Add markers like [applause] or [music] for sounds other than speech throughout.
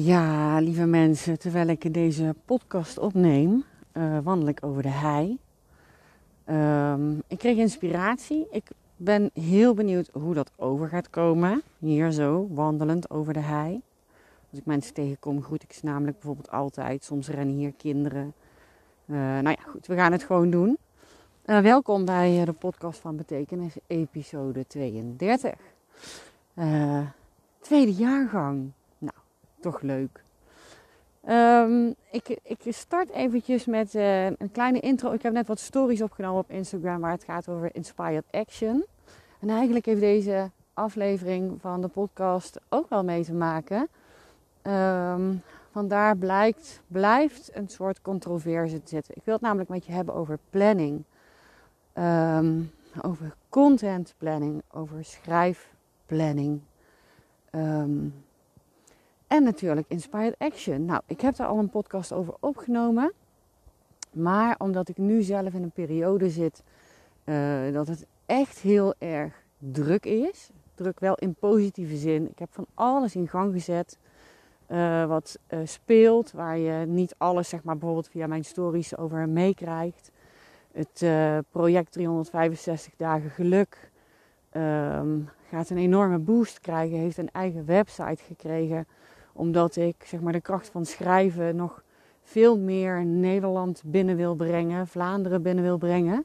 Ja, lieve mensen, terwijl ik deze podcast opneem, uh, wandel ik over de hei. Um, ik kreeg inspiratie. Ik ben heel benieuwd hoe dat over gaat komen. Hier zo, wandelend over de hei. Als ik mensen tegenkom, groet ik ze namelijk bijvoorbeeld altijd. Soms rennen hier kinderen. Uh, nou ja, goed, we gaan het gewoon doen. Uh, welkom bij de podcast van Betekenis, episode 32. tweede jaargang toch leuk. Um, ik, ik, start eventjes met uh, een kleine intro. Ik heb net wat stories opgenomen op Instagram waar het gaat over Inspired Action. En eigenlijk heeft deze aflevering van de podcast ook wel mee te maken. Um, vandaar blijkt, blijft een soort controverse zitten. Ik wil het namelijk met je hebben over planning. Um, over content planning, over schrijfplanning. Um, en natuurlijk Inspired Action. Nou, ik heb daar al een podcast over opgenomen. Maar omdat ik nu zelf in een periode zit uh, dat het echt heel erg druk is. Druk wel in positieve zin. Ik heb van alles in gang gezet. Uh, wat uh, speelt, waar je niet alles, zeg maar bijvoorbeeld via mijn stories over meekrijgt. Het project 365 dagen geluk um, gaat een enorme boost krijgen. Heeft een eigen website gekregen omdat ik zeg maar, de kracht van schrijven nog veel meer Nederland binnen wil brengen, Vlaanderen binnen wil brengen.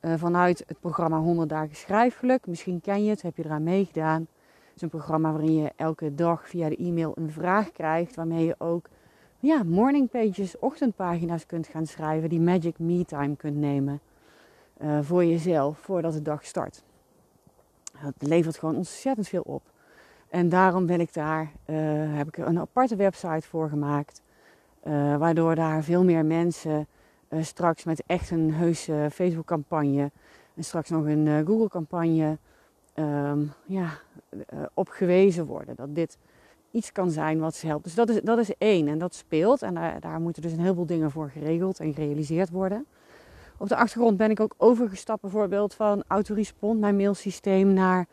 Uh, vanuit het programma 100 dagen schrijfgeluk. Misschien ken je het, heb je eraan meegedaan. Het is een programma waarin je elke dag via de e-mail een vraag krijgt. Waarmee je ook ja, morning ochtendpagina's kunt gaan schrijven. Die magic me time kunt nemen uh, voor jezelf voordat de dag start. Het levert gewoon ontzettend veel op. En daarom ben ik daar, uh, heb ik een aparte website voor gemaakt. Uh, waardoor daar veel meer mensen uh, straks met echt een heuse Facebook campagne en straks nog een Google campagne um, ja, op gewezen worden. Dat dit iets kan zijn wat ze helpt. Dus dat is, dat is één en dat speelt. En daar, daar moeten dus een heleboel dingen voor geregeld en gerealiseerd worden. Op de achtergrond ben ik ook overgestapt bijvoorbeeld van Autorespond, mijn mailsysteem, naar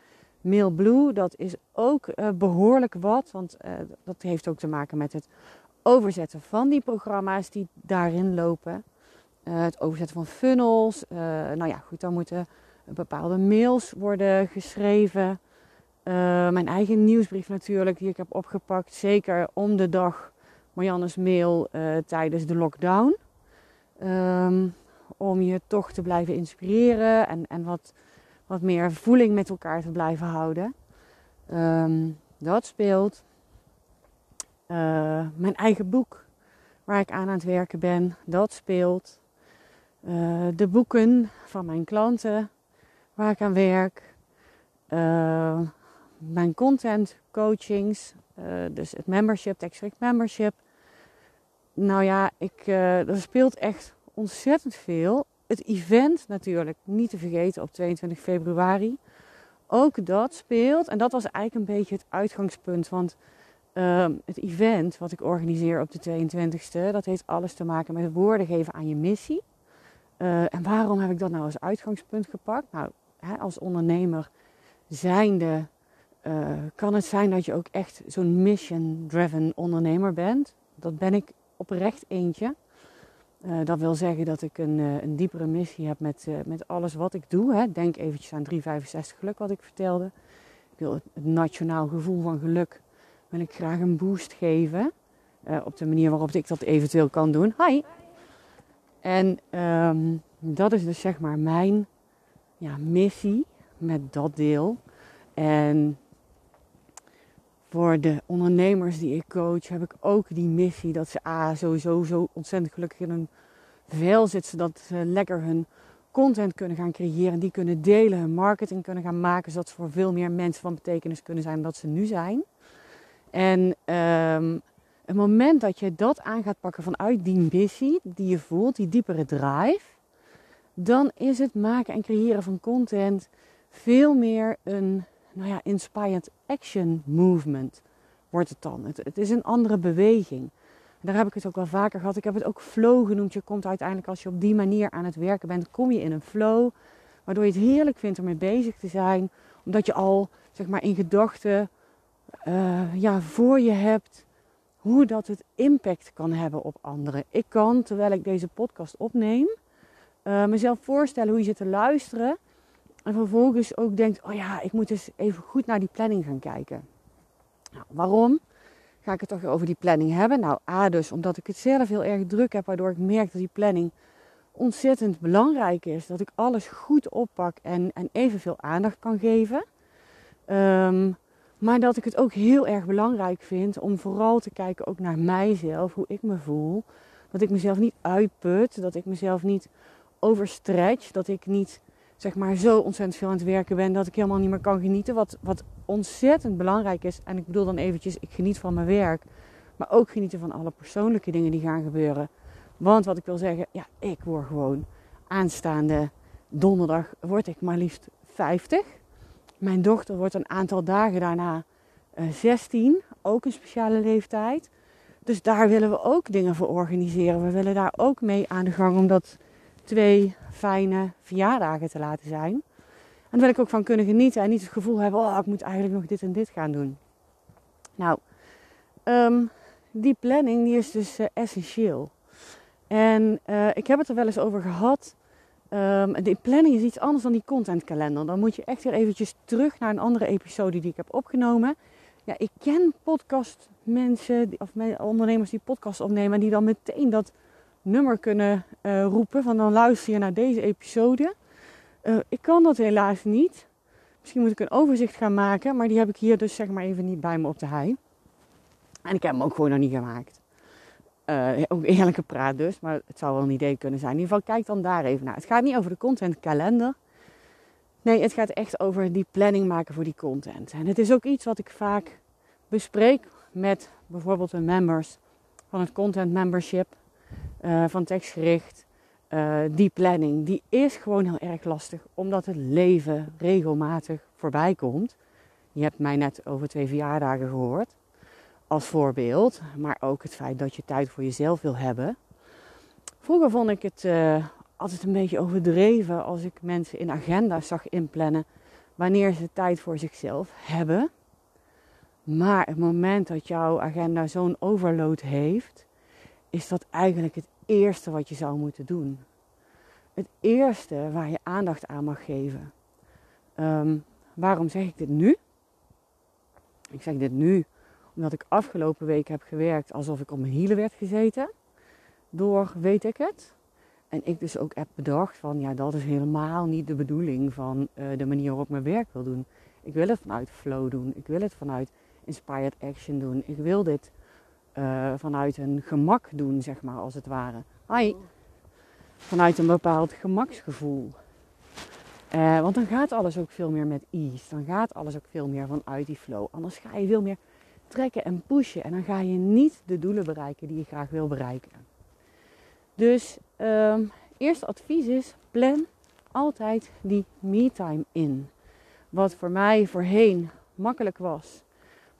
Mailblue, dat is ook uh, behoorlijk wat. Want uh, dat heeft ook te maken met het overzetten van die programma's die daarin lopen. Uh, het overzetten van funnels. nou ja, goed, dan moeten bepaalde mails worden geschreven. mijn eigen nieuwsbrief natuurlijk, die ik heb opgepakt. Zeker om de dag Marianne's mail tijdens de lockdown. Um, om je toch te blijven inspireren en, en wat wat meer voeling met elkaar te blijven houden. Um, dat speelt. Uh, mijn eigen boek, waar ik aan aan het werken ben, dat speelt. Uh, de boeken van mijn klanten, waar ik aan werk. Uh, mijn content coachings, dus het membership, Textrecht membership. Nou ja, ik, er speelt echt ontzettend veel het event natuurlijk niet te vergeten op 22 februari. Ook dat speelt. En dat was eigenlijk een beetje het uitgangspunt. Want uh, het event wat ik organiseer op de 22e, dat heeft alles te maken met woorden geven aan je missie. Uh, en waarom heb ik dat nou als uitgangspunt gepakt? Nou, hè, als ondernemer zijnde uh, kan het zijn dat je ook echt zo'n mission-driven ondernemer bent. Dat ben ik oprecht eentje. Uh, dat wil zeggen dat ik een, uh, een diepere missie heb met, uh, met alles wat ik doe. Hè. Denk eventjes aan 365 geluk wat ik vertelde. Ik wil het, nationaal gevoel van geluk wil ik graag een boost geven. op de manier waarop ik dat eventueel kan doen. Hi! En um, dat is dus zeg maar mijn ja, missie met dat deel. En voor de ondernemers die ik coach heb ik ook die missie dat ze A, sowieso zo ontzettend gelukkig in hun vel zitten. Zodat ze lekker hun content kunnen gaan creëren. Die kunnen delen, hun marketing kunnen gaan maken. Zodat ze voor veel meer mensen van betekenis kunnen zijn dan dat ze nu zijn. En um, het moment dat je dat aan gaat pakken vanuit die missie die je voelt, die diepere drive. Dan is het maken en creëren van content veel meer een nou ja, inspired action movement wordt het dan. Het, is een andere beweging. Daar heb ik het ook wel vaker gehad. Ik heb het ook flow genoemd. Je komt uiteindelijk als je op die manier aan het werken bent, kom je in een flow. Waardoor je het heerlijk vindt om mee bezig te zijn. Omdat je al, zeg maar, in gedachten uh, ja, voor je hebt hoe dat het impact kan hebben op anderen. Ik kan, terwijl ik deze podcast opneem, uh, mezelf voorstellen hoe je zit te luisteren. En vervolgens ook denkt, oh ja, ik moet eens even goed naar die planning gaan kijken. Nou, waarom ga ik het toch over die planning hebben? Nou, A dus omdat ik het zelf heel erg druk heb, waardoor ik merk dat die planning ontzettend belangrijk is. Dat ik alles goed oppak en, en evenveel aandacht kan geven. Um, maar dat ik het ook heel erg belangrijk vind om vooral te kijken ook naar mijzelf, hoe ik me voel. Dat ik mezelf niet uitput, dat ik mezelf niet overstretch, dat ik niet zeg maar zo ontzettend veel aan het werken ben dat ik helemaal niet meer kan genieten. Wat, wat ontzettend belangrijk is. En ik bedoel dan eventjes, ik geniet van mijn werk. Maar ook genieten van alle persoonlijke dingen die gaan gebeuren. Want wat ik wil zeggen, ja, ik word gewoon aanstaande donderdag, word ik maar liefst 50. Mijn dochter wordt een aantal dagen daarna 16, eh, ook een speciale leeftijd. Dus daar willen we ook dingen voor organiseren. We willen daar ook mee aan de gang om dat twee fijne verjaardagen te laten zijn. En daar wil ik ook van kunnen genieten en niet het gevoel hebben, oh, ik moet eigenlijk nog dit en dit gaan doen. Nou, ehm, die planning die is dus uh, essentieel. En uh, ik heb het er wel eens over gehad Um, die planning is iets anders dan die contentkalender. Dan moet je echt weer eventjes terug naar een andere episode die ik heb opgenomen. Ja, ik ken podcastmensen of ondernemers die podcast opnemen en die dan meteen dat nummer kunnen uh, roepen van dan luister je naar deze episode. Uh, ik kan dat helaas niet. Misschien moet ik een overzicht gaan maken, maar die heb ik hier dus zeg maar even niet bij me op de hei. En ik heb hem ook gewoon nog niet gemaakt. Uh, ook eerlijke praat dus, maar het zou wel een idee kunnen zijn. In ieder geval, kijk dan daar even naar. Het gaat niet over de contentkalender. Nee, het gaat echt over die planning maken voor die content. En het is ook iets wat ik vaak bespreek met bijvoorbeeld de members van het content membership, uh, van tekstgericht. Uh, die planning, die is gewoon heel erg lastig, omdat het leven regelmatig voorbij komt. Je hebt mij net over twee verjaardagen gehoord als voorbeeld. Maar ook het feit dat je tijd voor jezelf wil hebben. Vroeger vond ik het uh, altijd een beetje overdreven als ik mensen in agenda's zag inplannen wanneer ze tijd voor zichzelf hebben. Maar het moment dat jouw agenda zo'n overload heeft, is dat eigenlijk het eerste wat je zou moeten doen. Het eerste waar je aandacht aan mag geven. Um, waarom zeg ik dit nu? Ik zeg dit nu omdat ik afgelopen week heb gewerkt alsof ik op mijn hielen werd gezeten. Door weet ik het. En ik dus ook heb bedacht van ja, dat is helemaal niet de bedoeling van uh, de manier waarop ik mijn werk wil doen. Ik wil het vanuit flow doen. Ik wil het vanuit inspired action doen. Ik wil dit uh, vanuit een gemak doen, zeg maar, als het ware. Hi. Vanuit een bepaald gemaksgevoel. Uh, want dan gaat alles ook veel meer met ease. Dan gaat alles ook veel meer vanuit die flow. Anders ga je veel meer trekken en pushen. En dan ga je niet de doelen bereiken die je graag wil bereiken. Dus um, eerste advies is: plan altijd die me-time in. Wat voor mij voorheen makkelijk was,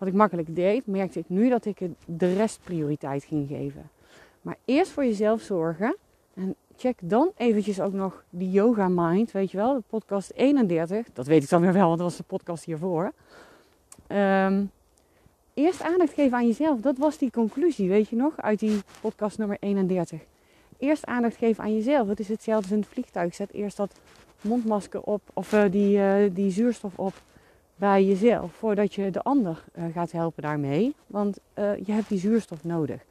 wat ik makkelijk deed, merkte ik nu dat ik de rest prioriteit ging geven. Maar eerst voor jezelf zorgen. En check dan eventjes ook nog die Yoga Mind, weet je wel, de podcast 31. Dat weet ik dan weer wel, want dat was de podcast hiervoor. Um, eerst aandacht geven aan jezelf. Dat was die conclusie, weet je nog, uit die podcast nummer 31. Eerst aandacht geven aan jezelf. Het is hetzelfde als in het vliegtuig. Zet eerst dat mondmasker op, of uh, die, uh, die zuurstof op bij jezelf, voordat je de ander uh, gaat helpen daarmee. Want je hebt die zuurstof nodig.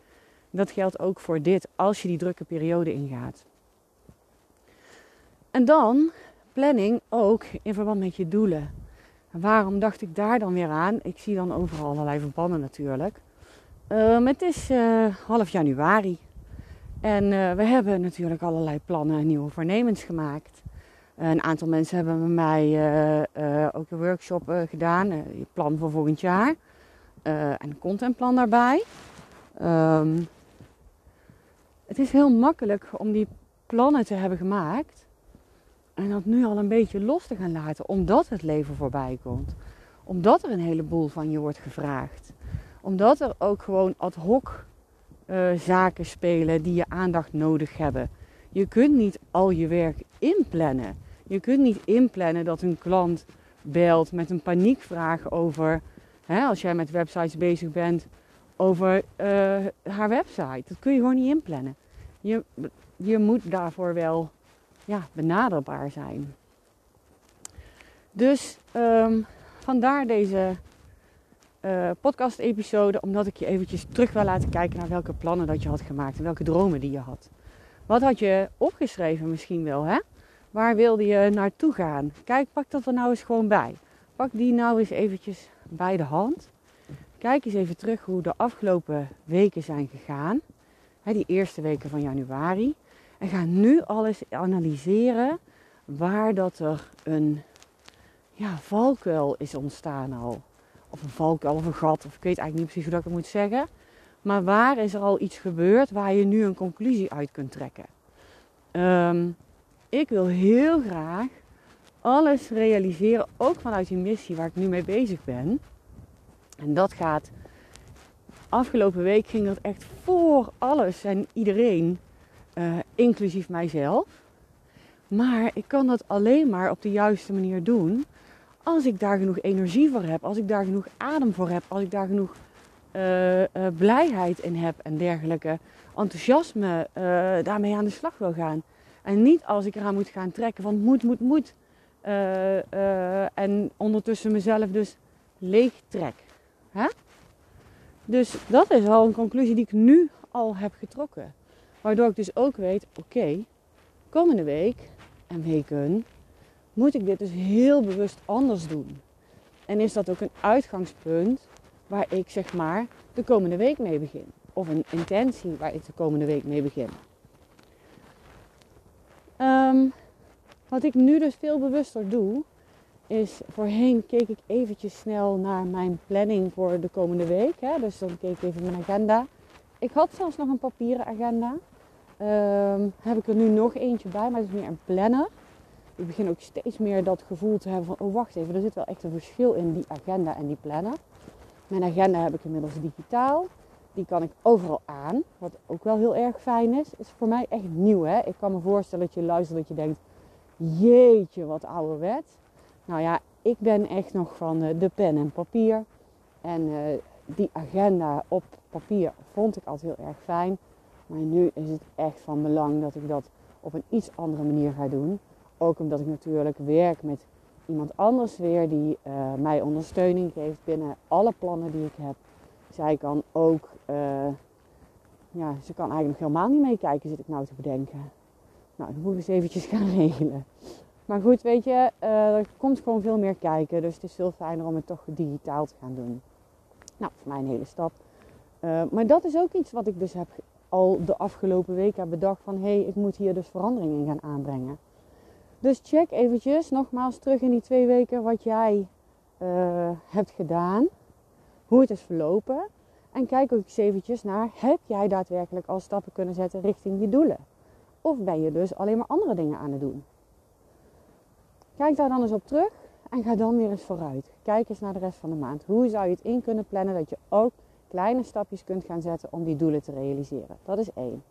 Dat geldt ook voor dit, als je die drukke periode ingaat. En dan planning ook in verband met je doelen. Waarom dacht ik daar dan weer aan? Ik zie dan overal allerlei verbanden natuurlijk. Um, het is uh, half januari. En we hebben natuurlijk allerlei plannen en nieuwe voornemens gemaakt. Een aantal mensen hebben bij mij uh, ook een workshop gedaan. je plan voor volgend jaar. en een contentplan daarbij. Um, het is heel makkelijk om die plannen te hebben gemaakt. En dat nu al een beetje los te gaan laten, omdat het leven voorbij komt. Omdat er een heleboel van je wordt gevraagd. Omdat er ook gewoon ad hoc zaken spelen die je aandacht nodig hebben. Je kunt niet al je werk inplannen. Je kunt niet inplannen dat een klant belt met een paniekvraag over, hè, als jij met websites bezig bent, over eh, haar website. Dat kun je gewoon niet inplannen. Je, je moet daarvoor wel ja, benaderbaar zijn. Dus ehm, vandaar deze uh, podcast-episode, omdat ik je eventjes terug wil laten kijken naar welke plannen dat je had gemaakt en welke dromen die je had. Wat had je opgeschreven misschien wel, hè? Waar wilde je naartoe gaan? Kijk, pak dat er nou eens gewoon bij. Pak die nou eens eventjes bij de hand. Kijk eens even terug hoe de afgelopen weken zijn gegaan. Die eerste weken van januari. En ga nu alles analyseren waar dat er een ja, valkuil is ontstaan al. Of een valkuil of een gat. Of ik weet eigenlijk niet precies hoe dat ik moet zeggen. Maar waar is er al iets gebeurd waar je nu een conclusie uit kunt trekken? Ehm, ik wil heel graag alles realiseren, ook vanuit die missie waar ik nu mee bezig ben. En dat gaat. Afgelopen week ging dat echt voor alles en iedereen, uh, inclusief mijzelf. Maar ik kan dat alleen maar op de juiste manier doen als ik daar genoeg energie voor heb, als ik daar genoeg adem voor heb, als ik daar genoeg uh, uh, blijheid in heb en dergelijke, enthousiasme daarmee aan de slag wil gaan. En niet als ik eraan moet gaan trekken van moet, moet, moet. en ondertussen mezelf dus leeg trek. Hè? Dus dat is al een conclusie die ik nu al heb getrokken. Waardoor ik dus ook weet, oké, komende week en weken moet ik dit dus heel bewust anders doen. En is dat ook een uitgangspunt waar ik zeg maar de komende week mee begin. Of een intentie waar ik de komende week mee begin. Um, wat ik nu dus veel bewuster doe, is voorheen keek ik eventjes snel naar mijn planning voor de komende week. Hè? Dus dan keek ik even mijn agenda. Ik had zelfs nog een papieren agenda. Um, heb ik er nu nog eentje bij, maar het is meer een planner ik begin ook steeds meer dat gevoel te hebben van, oh wacht even, er zit wel echt een verschil in die agenda en die planner. Mijn agenda heb ik inmiddels digitaal. Die kan ik overal aan, wat ook wel heel erg fijn is. Is voor mij echt nieuw hè. Ik kan me voorstellen dat je luistert dat je denkt, jeetje wat ouderwet. Nou ja, ik ben echt nog van eh, de pen en papier. En uh, die agenda op papier vond ik altijd heel erg fijn. Maar nu is het echt van belang dat ik dat op een iets andere manier ga doen. Ook omdat ik natuurlijk werk met iemand anders weer die uh, mij ondersteuning geeft binnen alle plannen die ik heb. Zij kan ook, uh, ja, ze kan eigenlijk helemaal niet meekijken, zit ik nou te bedenken. Nou, dan moet ik eens eventjes [laughs] gaan regelen. Maar goed, weet je, uh, er komt gewoon veel meer kijken. Dus het is veel fijner om het toch digitaal te gaan doen. Nou, voor mij een hele stap. maar dat is ook iets wat ik dus heb al de afgelopen weken heb bedacht van... hé, hey, ik moet hier dus verandering in gaan aanbrengen. Dus check eventjes nogmaals terug in die twee weken wat jij hebt gedaan. Hoe het is verlopen. En kijk ook eens eventjes naar, heb jij daadwerkelijk al stappen kunnen zetten richting je doelen? Of ben je dus alleen maar andere dingen aan het doen? Kijk daar dan eens op terug en ga dan weer eens vooruit. Kijk eens naar de rest van de maand. Hoe zou je het in kunnen plannen dat je ook kleine stapjes kunt gaan zetten om die doelen te realiseren? Dat is één.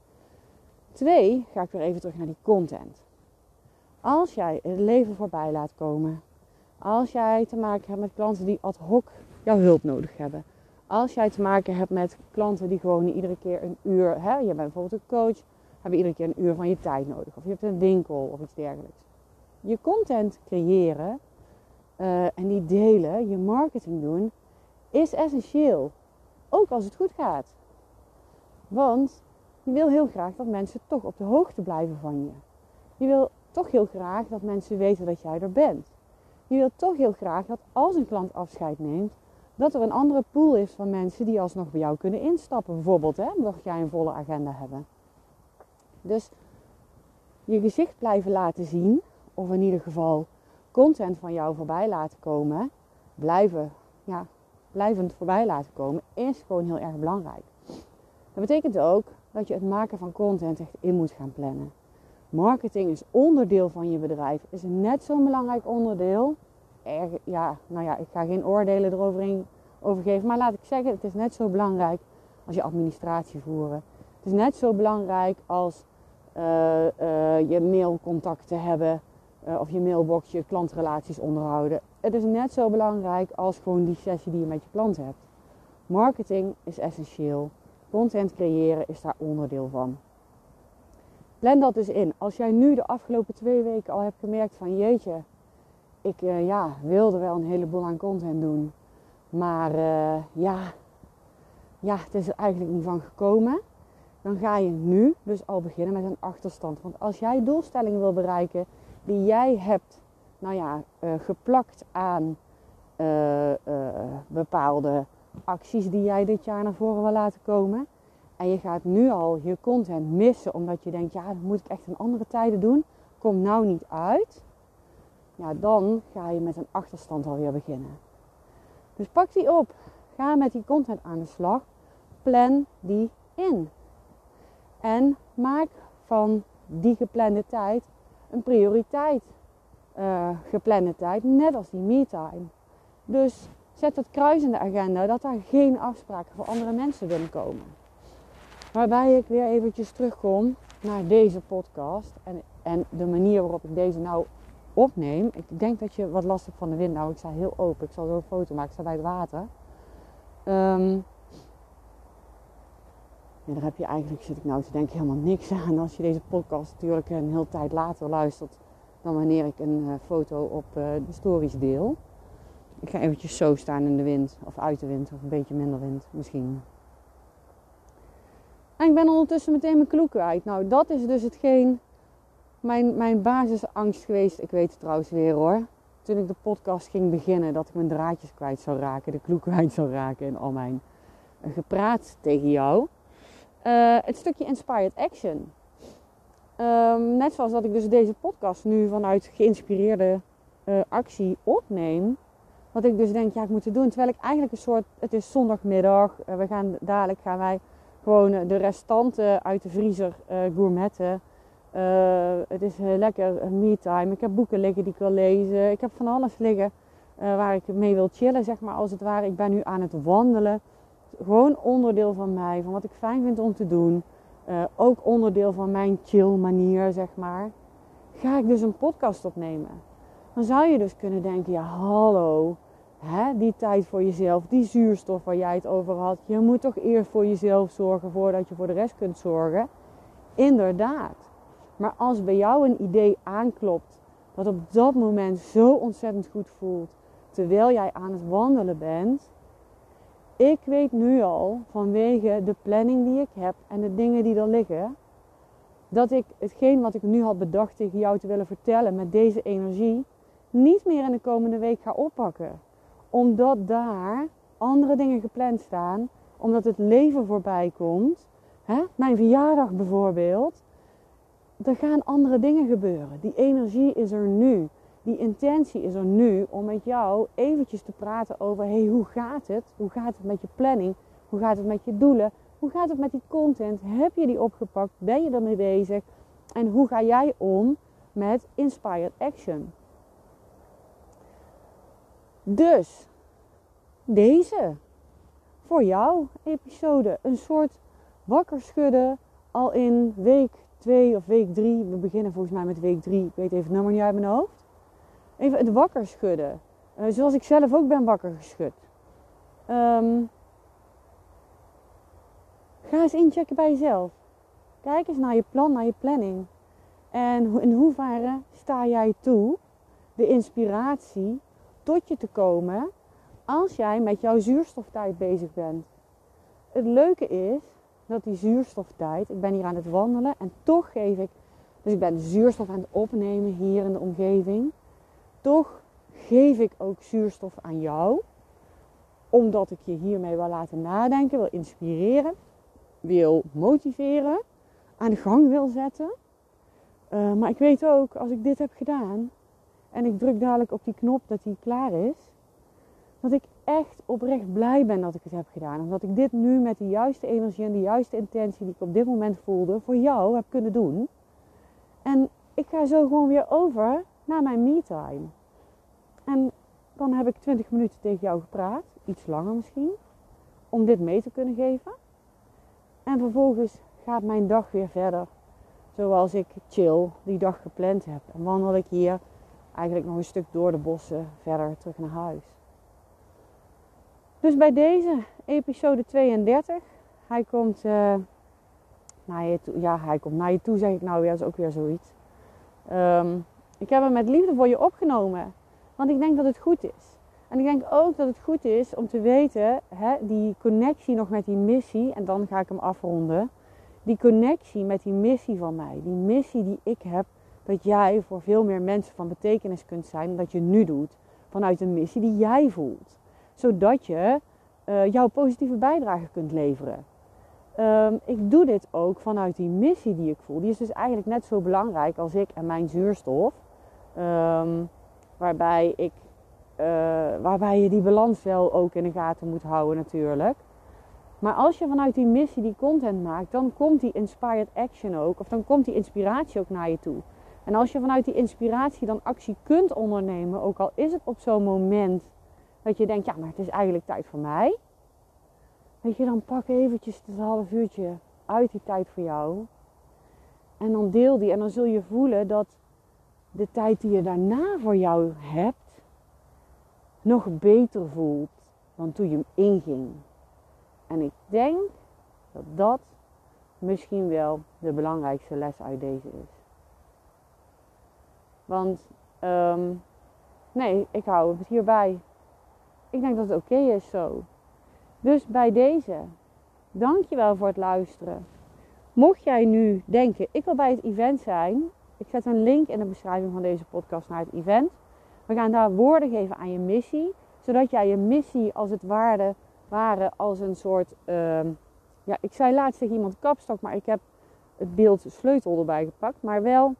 Twee, ga ik weer even terug naar die content. Als jij het leven voorbij laat komen, als jij te maken hebt met klanten die ad hoc jouw hulp nodig hebben, als jij te maken hebt met klanten die gewoon iedere keer een uur, hè, je bent bijvoorbeeld een coach, hebben iedere keer een uur van je tijd nodig, of je hebt een winkel of iets dergelijks. Je content creëren uh, en die delen, je marketing doen, is essentieel. Ook als het goed gaat. Want je wil heel graag dat mensen toch op de hoogte blijven van je. Je wil toch heel graag dat mensen weten dat jij er bent. Je wilt toch heel graag dat als een klant afscheid neemt, dat er een andere pool is van mensen die alsnog bij jou kunnen instappen. Bijvoorbeeld, hè, mocht jij een volle agenda hebben. Dus je gezicht blijven laten zien, of in ieder geval content van jou voorbij laten komen, blijven, ja, blijvend voorbij laten komen, is gewoon heel erg belangrijk. Dat betekent ook dat je het maken van content echt in moet gaan plannen. Marketing is onderdeel van je bedrijf. Is net zo'n belangrijk onderdeel. Ja, nou ja, ik ga geen oordelen erover over geven. Maar laat ik zeggen, het is net zo belangrijk als je administratie voeren. Het is net zo belangrijk als uh, uh, je mailcontacten hebben. Uh, of je mailbox, je klantrelaties onderhouden. Het is net zo belangrijk als gewoon die sessie die je met je klant hebt. Marketing is essentieel. Content creëren is daar onderdeel van. Plan dat dus in. Als jij nu de afgelopen twee weken al hebt gemerkt van jeetje, ik uh, ja, wilde wel een heleboel aan content doen. Maar uh, ja, ja, het is er eigenlijk niet van gekomen. Dan ga je nu dus al beginnen met een achterstand. Want als jij doelstellingen wil bereiken die jij hebt, nou ja, uh, geplakt aan bepaalde acties die jij dit jaar naar voren wil laten komen. En je gaat nu al je content missen omdat je denkt, ja, dat moet ik echt in andere tijden doen. Kom nou niet uit. Ja, dan ga je met een achterstand alweer beginnen. Dus pak die op. Ga met die content aan de slag. Plan die in. En maak van die geplande tijd een prioriteit. Uh, geplande tijd, net als die me-time. Dus zet het kruis in de agenda dat daar geen afspraken voor andere mensen binnenkomen. Waarbij ik weer eventjes terugkom naar deze podcast en, en de manier waarop ik deze nou opneem. Ik denk dat je wat last hebt van de wind. Nou, ik sta heel open. Ik zal zo een foto maken. Ik sta bij het water. Um, daar heb je eigenlijk, zit ik nou te denken, helemaal niks aan. Als je deze podcast natuurlijk een hele tijd later luistert dan wanneer ik een uh, foto op uh, de stories deel. Ik ga eventjes zo staan in de wind. Of uit de wind. Of een beetje minder wind misschien. En ik ben ondertussen meteen mijn kloek kwijt. Nou, dat is dus hetgeen mijn, mijn basisangst geweest. Ik weet het trouwens weer hoor. Toen ik de podcast ging beginnen, dat ik mijn draadjes kwijt zou raken, de kloek [laughs] kwijt zou raken in al mijn uh, gepraat tegen jou. Uh, het stukje Inspired Action. Um, net zoals dat ik dus deze podcast nu vanuit geïnspireerde uh, actie opneem. Wat ik dus denk, ja, ik moet het doen. Terwijl ik eigenlijk een soort, het is zondagmiddag. we gaan dadelijk gaan wij gewoon de restanten uit de vriezer gourmetten. Uh, het is lekker me-time. Ik heb boeken liggen die ik wil lezen. Ik heb van alles liggen waar ik mee wil chillen, zeg maar, als het ware. Ik ben nu aan het wandelen. Gewoon onderdeel van mij, van wat ik fijn vind om te doen. Ook onderdeel van mijn chill manier, zeg maar. Ga ik dus een podcast opnemen. Dan zou je dus kunnen denken, ja hallo, hè, die tijd voor jezelf, die zuurstof waar jij het over had. Je moet toch eerst voor jezelf zorgen voordat je voor de rest kunt zorgen. Inderdaad. Maar als bij jou een idee aanklopt dat op dat moment zo ontzettend goed voelt, terwijl jij aan het wandelen bent. Ik weet nu al vanwege de planning die ik heb en de dingen die er liggen, dat ik hetgeen wat ik nu had bedacht tegen jou te willen vertellen met deze energie, niet meer in de komende week ga oppakken. Omdat daar andere dingen gepland staan, omdat het leven voorbij komt. Hè? Mijn verjaardag bijvoorbeeld er gaan andere dingen gebeuren. Die energie is er nu. Die intentie is er nu om met jou eventjes te praten over: hey, hoe gaat het? Hoe gaat het met je planning? Hoe gaat het met je doelen? Hoe gaat het met die content? Heb je die opgepakt? Ben je ermee bezig? En hoe ga jij om met inspired action? Dus deze voor jou episode een soort wakker schudden al in week 2 of week 3. We beginnen volgens mij met week 3. Ik weet even het nummer niet uit mijn hoofd. Even het wakker schudden. Uh, zoals ik zelf ook ben wakker geschud. Um, ga eens inchecken bij jezelf. Kijk eens naar je plan, naar je planning. En in hoeverre sta jij toe de inspiratie tot je te komen als jij met jouw zuurstoftijd bezig bent. Het leuke is dat die zuurstoftijd, ik ben hier aan het wandelen en toch geef ik, dus ik ben zuurstof aan het opnemen hier in de omgeving. Toch geef ik ook zuurstof aan jou, omdat ik je hiermee wil laten nadenken, wil inspireren, wil motiveren, aan de gang wil zetten. Uh, maar ik weet ook, als ik dit heb gedaan en ik druk dadelijk op die knop dat die klaar is, dat ik echt oprecht blij ben dat ik het heb gedaan. Omdat ik dit nu met de juiste energie en de juiste intentie die ik op dit moment voelde voor jou heb kunnen doen. En ik ga zo gewoon weer over naar mijn me-time. En dan heb ik 20 minuten tegen jou gepraat, iets langer misschien, om dit mee te kunnen geven. En vervolgens gaat mijn dag weer verder zoals ik chill die dag gepland heb. En wandel ik hier eigenlijk nog een stuk door de bossen verder terug naar huis. Dus bij deze episode 32. Hij komt uh, naar je toe. Ja, hij komt naar je toe, zeg ik nou. Dat is ook weer zoiets. Um, ik heb hem met liefde voor je opgenomen. Want ik denk dat het goed is. En ik denk ook dat het goed is om te weten, hè, die connectie nog met die missie, en dan ga ik hem afronden. Die connectie met die missie van mij, die missie die ik heb, dat jij voor veel meer mensen van betekenis kunt zijn dan dat je nu doet. Vanuit een missie die jij voelt. Zodat je uh, jouw positieve bijdrage kunt leveren. Um, ik doe dit ook vanuit die missie die ik voel. Die is dus eigenlijk net zo belangrijk als ik en mijn zuurstof. Um, waarbij, ik, uh, waarbij je die balans wel ook in de gaten moet houden natuurlijk. Maar als je vanuit die missie die content maakt, dan komt die inspired action ook. Of dan komt die inspiratie ook naar je toe. En als je vanuit die inspiratie dan actie kunt ondernemen, ook al is het op zo'n moment dat je denkt, ja, maar het is eigenlijk tijd voor mij. Weet je, dan pak eventjes het half uurtje uit die tijd voor jou. En dan deel die. En dan zul je voelen dat de tijd die je daarna voor jou hebt, nog beter voelt dan toen je hem inging. En ik denk dat dat misschien wel de belangrijkste les uit deze is. Want, um, nee, ik hou het hierbij. Ik denk dat het oké is zo. Dus bij deze, dankjewel voor het luisteren. Mocht jij nu denken, ik wil bij het event zijn, ik zet een link in de beschrijving van deze podcast naar het event. We gaan daar woorden geven aan je missie, zodat jij je missie als het ware, ware als een soort, uh, ja, ik zei laatst tegen iemand kapstok, maar ik heb het beeld sleutel erbij gepakt, maar wel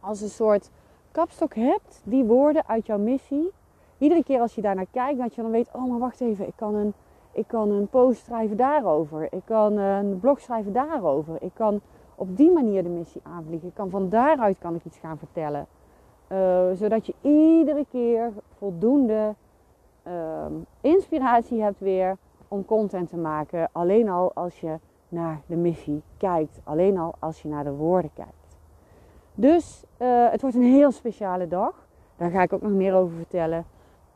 als een soort kapstok hebt, die woorden uit jouw missie. Iedere keer als je daar naar kijkt, dat je dan weet, oh maar wacht even, ik kan een, ik kan een post schrijven daarover. Ik kan een blog schrijven daarover. Ik kan op die manier de missie aanvliegen. Ik kan van daaruit kan ik iets gaan vertellen. Uh, zodat je iedere keer voldoende uh, inspiratie hebt weer om content te maken. Alleen al als je naar de missie kijkt. Alleen al als je naar de woorden kijkt. Dus uh, het wordt een heel speciale dag. Daar ga ik ook nog meer over vertellen.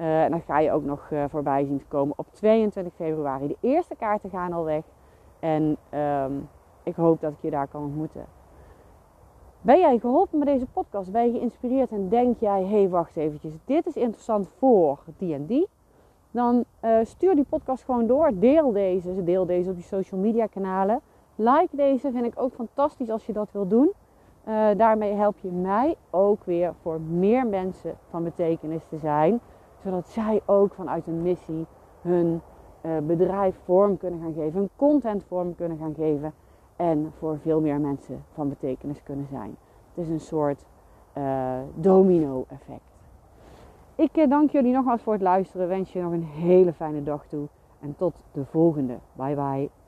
Uh, en dan ga je ook nog uh, voorbij zien te komen op 22 februari. De eerste kaarten gaan al weg. En um, ik hoop dat ik je daar kan ontmoeten. Ben jij geholpen met deze podcast? Ben je geïnspireerd en denk jij, hé hey, wacht eventjes, dit is interessant voor die en die? Dan uh, stuur die podcast gewoon door. Deel deze. Deel deze op je social media kanalen. Like deze vind ik ook fantastisch als je dat wil doen. Daarmee help je mij ook weer voor meer mensen van betekenis te zijn. Zodat zij ook vanuit een missie hun uh, bedrijf vorm kunnen gaan geven. Hun content vorm kunnen gaan geven en voor veel meer mensen van betekenis kunnen zijn. Het is een soort uh, domino-effect. Ik uh, dank jullie nogmaals voor het luisteren. Wens je nog een hele fijne dag toe. En tot de volgende. Bye bye.